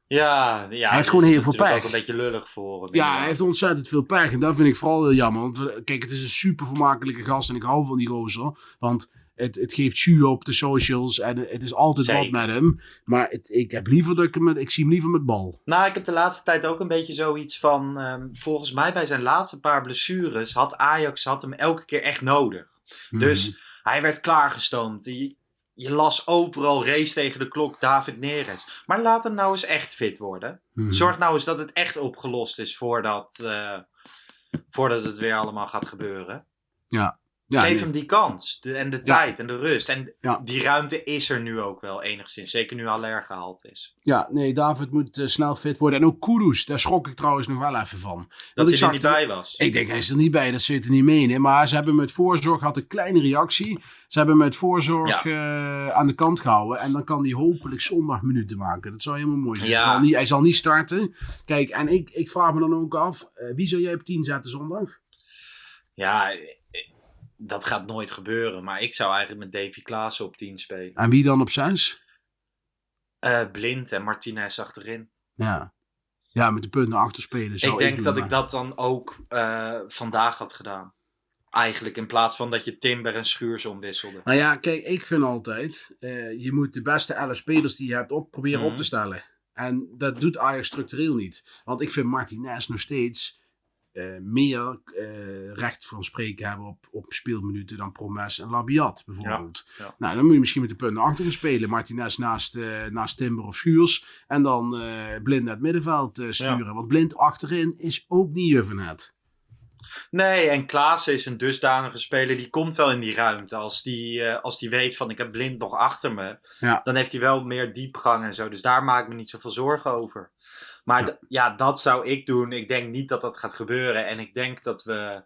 Ja, ja, heeft dat gewoon heel veel pech. ook een beetje lullig voor hem. Ja, hij heeft ontzettend veel pech. En dat vind ik vooral heel jammer. Want kijk, het is een super vermakelijke gast. En ik hou van die gozer. Want het, het geeft jus op de socials. En het is altijd wat met hem. Maar het, ik heb liever dat ik hem ik zie hem liever met bal. Nou, ik heb de laatste tijd ook een beetje zoiets van. ehm, volgens mij bij zijn laatste paar blessures had Ajax had hem elke keer echt nodig. Dus Mhm. hij werd klaargestoomd. Je, je las overal race tegen de klok David Neres. Maar laat hem nou eens echt fit worden. Mhm. Zorg nou eens dat het echt opgelost is voordat, eh, voordat het weer allemaal gaat gebeuren. Ja. Ja, Geef nee. hem die kans de, en de tijd en de rust. En Ja. die ruimte is er nu ook wel enigszins. Zeker nu Aller gehaald is. Ja, nee, David moet eh, snel fit worden. En ook Kudus, daar schrok ik trouwens nog wel even van. Dat hij er niet bij was. Ik denk, hij is er niet bij, dat zit er niet mee in. Maar ze hebben met voorzorg, had een kleine reactie. Ze hebben met voorzorg eh, aan de kant gehouden. En dan kan hij hopelijk zondag minuten maken. Dat zou helemaal mooi zijn. Hij, zal niet, hij zal niet starten. Kijk, en ik, ik vraag me dan ook af, eh, wie zou jij op 10 zetten zondag? Ja, dat gaat nooit gebeuren. Maar ik zou eigenlijk met Davy Klaassen op 10 spelen. En wie dan op 6? Eh, Blind en Martinez achterin. Ja. Ja, met de punten achter spelen. zou ik denk doen, dat maar- ik dat dan ook eh, vandaag had gedaan. Eigenlijk in plaats van dat je Timber en Schuurs omwisselde. Nou ja, kijk, ik vind altijd, eh, je moet de beste 11 spelers die je hebt op, proberen Mhm. op te stellen. En dat doet Ajax structureel niet. Want ik vind Martinez nog steeds eh, meer eh, recht van spreken hebben op, op speelminuten dan Promes en Labiat bijvoorbeeld. Ja, ja. Nou, dan moet je misschien met de punten achterin spelen. Martinez naast, eh, naast Timber of Schuurs. En dan Blind naar het middenveld sturen. Want Blind achterin is ook niet Juvenet. Nee, en Klaassen is een dusdanige speler. Die komt wel in die ruimte. Als die, als die weet van ik heb Blind nog achter me. Dan heeft hij wel meer diepgang en zo. Dus daar maak ik me niet zoveel zorgen over. Maar d- ja, dat zou ik doen. Ik denk niet dat dat gaat gebeuren. En ik denk dat we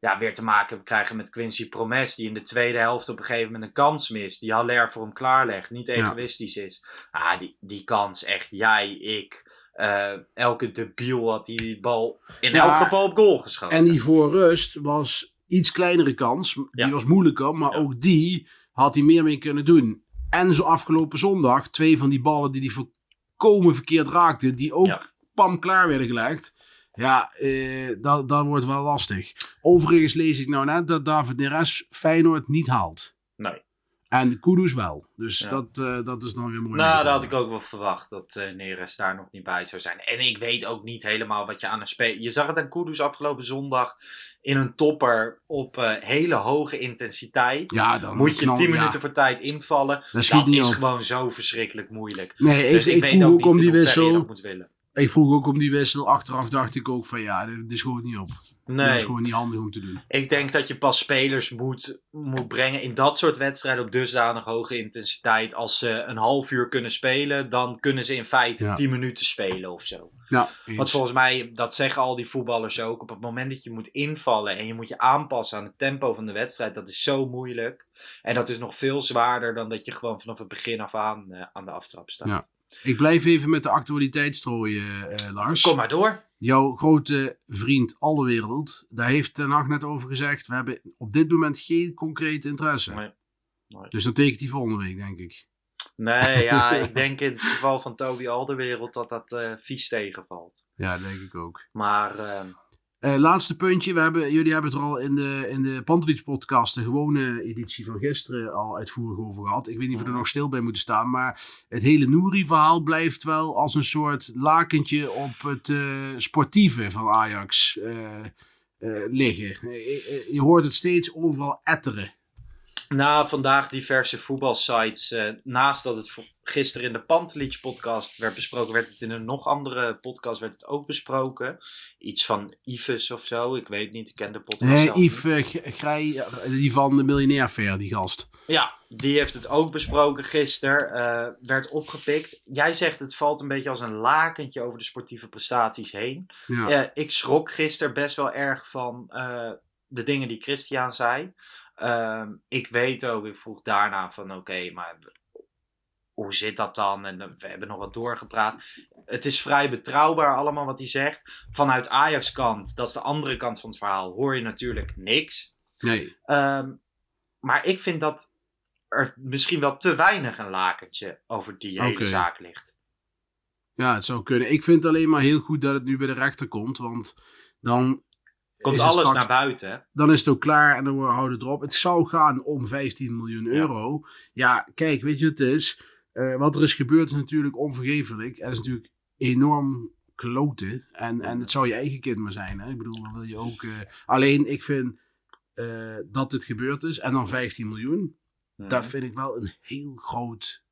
ja, weer te maken krijgen met Quincy Promes. Die in de tweede helft op een gegeven moment een kans mist. Die Haller voor hem klaarlegt. Niet egoïstisch is. Ah, die, die kans echt. Jij, ik. eh, elke debiel had die bal in Ja, elk geval op goal geschoten. En die voor rust was iets kleinere kans. Die Ja. was moeilijker, maar ook die had hij meer mee kunnen doen. En zo afgelopen zondag, twee van die ballen die hij volkomen verkeerd raakte, die ook Ja. pam klaar werden gelegd. Ja, eh, dat, dat wordt wel lastig. Overigens lees ik nou net dat David Neres Feyenoord niet haalt. Nee. En Kudus wel. Dus Ja. dat, eh, dat is dan weer mooi. Nou, dat had ik ook wel verwacht dat eh Neres daar nog niet bij zou zijn. En ik weet ook niet helemaal wat je aan een speler... Je zag het aan Kudus afgelopen zondag in een topper op eh, hele hoge intensiteit. Ja, dan Moet je knal- 10 ja. minuten voor tijd invallen. Dat is op. gewoon zo verschrikkelijk moeilijk. Nee, ik, dus ik, ik weet ook ook niet om in die je dat moet willen. Ik vroeg ook om die wissel. Achteraf dacht ik ook van ja, dit, dit schoot niet op. Dat is Nee, gewoon niet handig om te doen. ik denk dat je pas spelers moet, moet brengen in dat soort wedstrijden op dusdanig hoge intensiteit. Als ze een half uur kunnen spelen, dan kunnen ze in feite Ja. 10 minuten spelen of zo. Ja, Want volgens mij, dat zeggen al die voetballers ook. Op het moment dat je moet invallen en je moet je aanpassen aan het tempo van de wedstrijd, dat is zo moeilijk. En dat is nog veel zwaarder dan dat je gewoon vanaf het begin af aan eh, aan de aftrap staat. Ja. Ik blijf even met de actualiteit strooien, eh, Lars. Kom maar door. Jouw grote vriend Alle Wereld, daar heeft Ten Hag net over gezegd. We hebben op dit moment geen concrete interesse. Nee. Nee. Dus dan tekent hij volgende week, denk ik. Nee, ja, ik denk in het geval van Toby Alderwereld dat dat eh, vies tegenvalt. Ja, denk ik ook. Maar eh, Eh, laatste puntje. We hebben, jullie hebben het er al in de, in de Pantelis podcast, de gewone editie van gisteren, al uitvoerig over gehad. Ik weet niet of we er nog stil bij moeten staan. Maar het hele Nouri-verhaal blijft wel als een soort lakentje op het eh, sportieve van Ajax eh, liggen. Eh, je hoort het steeds overal etteren. Na vandaag diverse voetbalsites. eh, naast dat het gisteren in de Pantelic podcast werd besproken, werd het in een nog andere podcast werd het ook besproken. Iets van Yves of zo. Ik weet niet, ik ken de podcast Nee. Yves eh, Grij, eh, die van de Miljonair Fair, die gast. Ja, die heeft het ook besproken gisteren. werd opgepikt. Jij zegt het valt een beetje als een lakentje over de sportieve prestaties heen. Ja. Ik schrok gisteren best wel erg van de dingen die Christian zei. Ehm, ik weet ook, ik vroeg daarna van oké, maar hoe zit dat dan? En eh, we hebben nog wat doorgepraat. Het is vrij betrouwbaar allemaal wat hij zegt. Vanuit Ajax kant, dat is de andere kant van het verhaal, hoor je natuurlijk niks. Nee. Ehm, maar ik vind dat er misschien wel te weinig een lakentje over die hele zaak ligt. Ja, het zou kunnen. Ik vind alleen maar heel goed dat het nu bij de rechter komt, want dan Komt alles straks- naar buiten. hè? dan is het ook klaar en dan houden we erop. Het zou gaan om 15 miljoen euro. Ja, kijk, weet je wat het is? Eh, wat er is gebeurd is natuurlijk onvergeeflijk. Er is natuurlijk enorm kloten. En, en het zou je eigen kind maar zijn. Hè? Ik bedoel, dan wil je ook... eh, alleen, ik vind eh, dat dit gebeurd is. En dan 15 miljoen. Mhm. Dat vind ik wel een heel groot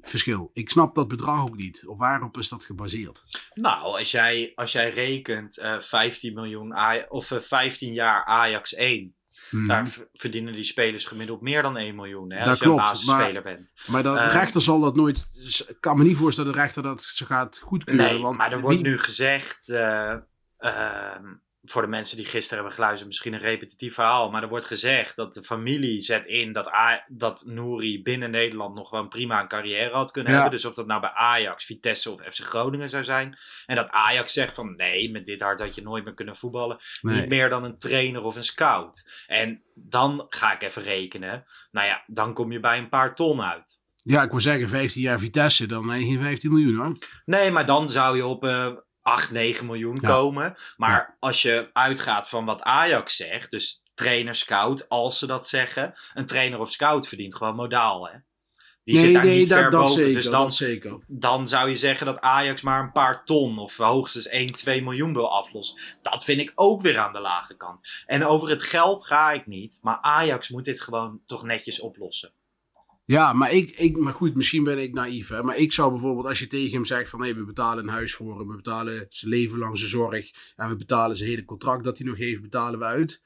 verschil. Ik snap dat bedrag ook niet. Op waarop is dat gebaseerd? Nou, als jij, als jij rekent eh 15 miljoen Aj- of eh, 15 jaar Ajax 1. Mhm. Daar verdienen die spelers gemiddeld meer dan 1 miljoen. Hè, Dat als je klopt, een basisspeler bent. Maar de Eh, rechter zal dat nooit. Ik kan me niet voorstellen dat de rechter dat ze gaat goedkeuren. Nee, want maar er wordt wie- nu gezegd, eh, ehm, voor de mensen die gisteren hebben geluisterd, misschien een repetitief verhaal, maar er wordt gezegd dat de familie zet in dat, A- dat Nouri binnen Nederland nog wel een prima een carrière had kunnen Ja. hebben. Dus of dat nou bij Ajax, Vitesse of FC Groningen zou zijn. En dat Ajax zegt van nee, met dit hart had je nooit meer kunnen voetballen. Nee. Niet meer dan een trainer of een scout. En dan ga ik even rekenen. Nou ja, dan kom je bij een paar ton uit. Ja, ik wil zeggen, 15 jaar Vitesse, dan heb je geen 15 miljoen hoor. Nee, maar dan zou je op eh 8, 9 miljoen Ja. komen. Maar als je uitgaat van wat Ajax zegt, dus trainer, scout, als ze dat zeggen, een trainer of scout verdient gewoon modaal, hè? Die zit daar niet ver dat, boven. zeker. dus dan, zeker. dan zou je zeggen dat Ajax maar een paar ton of hoogstens 1, 2 miljoen wil aflossen. Dat vind ik ook weer aan de lage kant. En over het geld ga ik niet, maar Ajax moet dit gewoon toch netjes oplossen. Ja, maar, ik, ik, maar goed, misschien ben ik naïef. Hè? Maar ik zou bijvoorbeeld, als je tegen hem zegt van... hé, we betalen een huis voor hem, we betalen zijn leven lang zijn zorg... en we betalen zijn hele contract dat hij nog heeft, betalen we uit.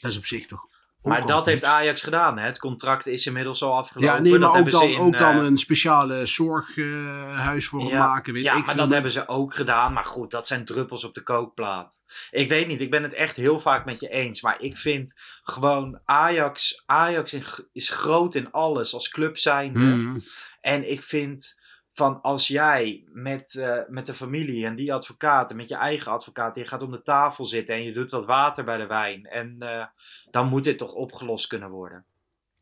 Dat is op zich toch Maar dat heeft Ajax gedaan. Hè? Het contract is inmiddels al afgelopen. Ja, nee, dat maar ook hebben ze dan, in, ook dan eh, een speciale zorghuis voor hem Ja, maken. Weet ja, ik maar veel. dat hebben ze ook gedaan. Maar goed, dat zijn druppels op de kookplaat. Ik weet niet, ik ben het echt heel vaak met je eens. Maar ik vind gewoon Ajax, Ajax is groot in alles als club zijnde. Mhm. En ik vind van als jij met, eh, met de familie en die advocaat en met je eigen advocaat, je gaat om de tafel zitten en je doet wat water bij de wijn. En eh, dan moet dit toch opgelost kunnen worden.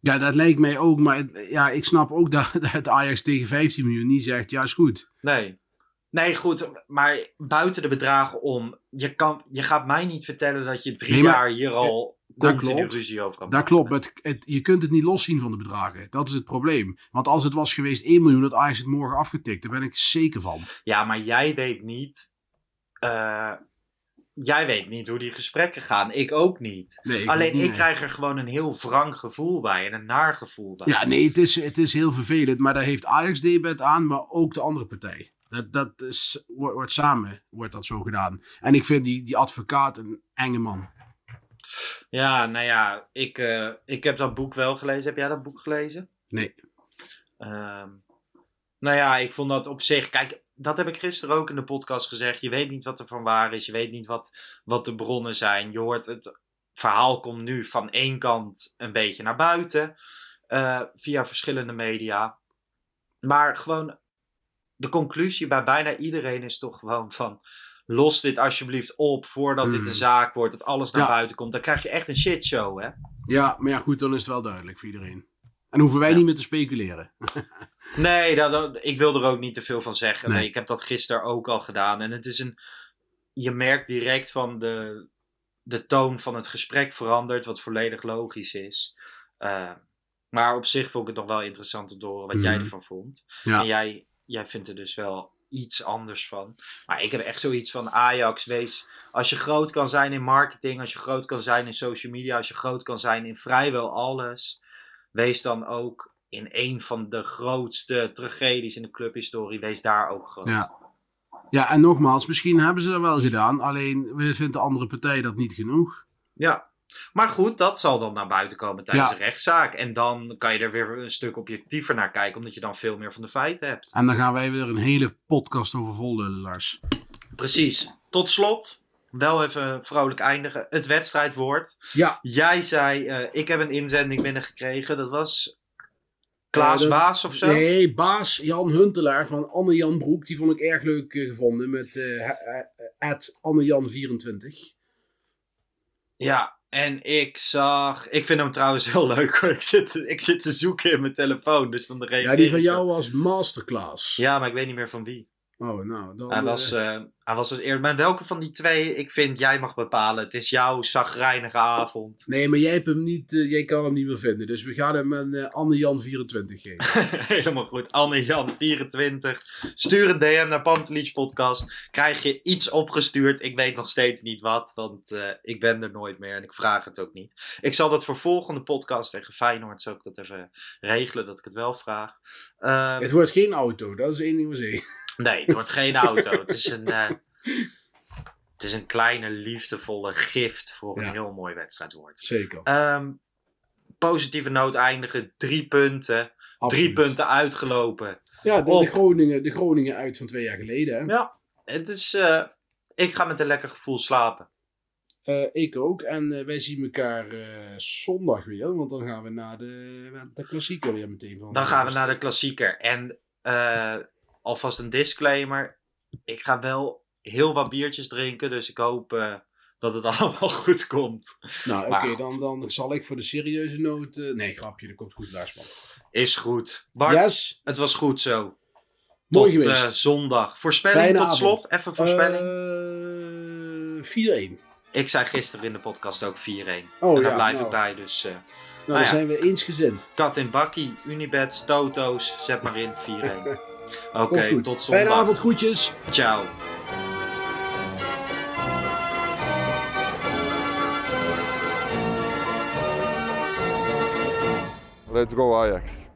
Ja, dat lijkt mij ook. Maar het- ja, ik snap ook dat, dat Ajax tegen 15 miljoen niet zegt... ja, is goed. Nee. Nee, goed, maar buiten de bedragen om. Je, kan, je gaat mij niet vertellen dat je drie Nee, maar- jaar hier al dat klopt. ruzie over. Dat klopt. maar Het, het- je kunt het niet loszien van de bedragen. Dat is het probleem. Want als het was geweest 1 miljoen, had Ajax het morgen afgetikt. Daar ben ik zeker van. Ja, maar jij weet niet. eh, jij weet niet hoe die gesprekken gaan. Ik ook niet. Nee, ik Alleen niet, ik nee. krijg er gewoon een heel wrang gevoel bij en een naar gevoel bij. Ja, nee, het is, het is heel vervelend. Maar daar heeft Ajax debet aan, maar ook de andere partij. Dat, dat is, wordt, wordt samen wordt dat zo gedaan. En ik vind die, die advocaat een enge man. Ja, nou ja, ik, eh, ik heb dat boek wel gelezen. Heb jij dat boek gelezen? Nee. Ehm, nou ja, ik vond dat op zich. Kijk, dat heb ik gisteren ook in de podcast gezegd. Je weet niet wat er van waar is. Je weet niet wat, wat de bronnen zijn. Je hoort het verhaal komt nu van één kant een beetje naar buiten. eh, via verschillende media. Maar gewoon. De conclusie bij bijna iedereen is toch gewoon van. Los dit alsjeblieft op voordat dit de zaak wordt. Dat alles naar Ja. buiten komt. Dan krijg je echt een shitshow, hè? Ja, maar ja, goed, dan is het wel duidelijk voor iedereen. En hoeven wij niet meer te speculeren. Nee, dat, dat- ik wil er ook niet te veel van zeggen. Nee. Nee. ik heb dat gisteren ook al gedaan. En het is een. Je merkt direct van de, de toon van het gesprek verandert, wat volledig logisch is. Eh, maar op zich vond ik het nog wel interessant om te horen wat jij Mhm. ervan vond. Ja. En jij, jij vindt er dus wel iets anders van. Maar ik heb echt zoiets van Ajax, wees... Als je groot kan zijn in marketing, als je groot kan zijn in social media, als je groot kan zijn in vrijwel alles, wees dan ook in een van de grootste tragedies in de clubhistorie, wees daar ook groot. Ja. Ja, en nogmaals, misschien hebben ze dat wel gedaan. Alleen we vindt de andere partij dat niet genoeg. Ja. Maar goed, dat zal dan naar buiten komen tijdens Ja. een rechtszaak. En dan kan je er weer een stuk objectiever naar kijken, omdat je dan veel meer van de feiten hebt. En dan gaan wij weer een hele podcast over vollullen, Lars. Precies. Tot slot, wel even vrolijk eindigen. Het wedstrijdwoord. Ja. Jij zei, eh, ik heb een inzending binnengekregen. Dat was Klaas Eh, dat- Baas of zo? Nee, baas Jan Huntelaar van Anne-Jan Broek. Die vond ik erg leuk eh, gevonden met eh Anne-Jan24. Ja, en ik zag... Ik vind hem trouwens heel leuk hoor. Ik zit, ik zit te zoeken in mijn telefoon, dus dan reageer Ja, die van jou was masterclass. Ja, maar ik weet niet meer van wie. Oh, nou, dan... Hij was, eh, hij was dus eerder... Maar welke van die twee, ik vind, jij mag bepalen. Het is jouw zagrijnige avond. Nee, maar jij, hebt hem niet, eh, jij kan hem niet meer vinden. Dus we gaan hem een eh, Anne-Jan24 geven. Helemaal goed. Anne-Jan24. Stuur een DM naar Pantelich Podcast. Krijg je iets opgestuurd. Ik weet nog steeds niet wat, want ik ben er nooit meer en ik vraag het ook niet. Ik zal dat voor volgende podcast tegen Feyenoord, zal ik dat even regelen, dat ik het wel vraag. Eh, Het wordt geen auto, dat is één ding wat zeker. Nee, het wordt geen auto. Het is een, eh, het is een kleine, liefdevolle gift voor een Ja. heel mooi wedstrijdwoord. Zeker. Ehm, positieve noot eindigen. Drie punten. Drie punten uitgelopen. Ja, de, Groningen, de Groningen uit van twee jaar geleden. Hè? Ja, het is. eh, ik ga met een lekker gevoel slapen. Eh, ik ook. En wij zien elkaar zondag weer. Want dan gaan we naar de, de klassieker weer meteen. Van Dan gaan we naar de klassieker. En alvast een disclaimer. Ik ga wel heel wat biertjes drinken. Dus ik hoop eh, dat het allemaal goed komt. Nou, oké, dan, dan zal ik voor de serieuze noot... eh, nee, grapje, dat komt goed, Laarsman. Is goed. Bart, Yes, het was goed zo. mooi tot geweest. eh, zondag. Voorspelling Fijne tot avond. slot. Even voorspelling. Eh 4-1. ik zei gisteren in de podcast ook 4-1. Oh en daar ja, blijf nou. ik bij. Dus Nou, Nou dan ja. zijn we eensgezind. kat in bakkie, Unibets, Toto's. Zet maar in 4-1. Oké, tot zondag. Fijne avond, groetjes. Ciao. Let's go Ajax.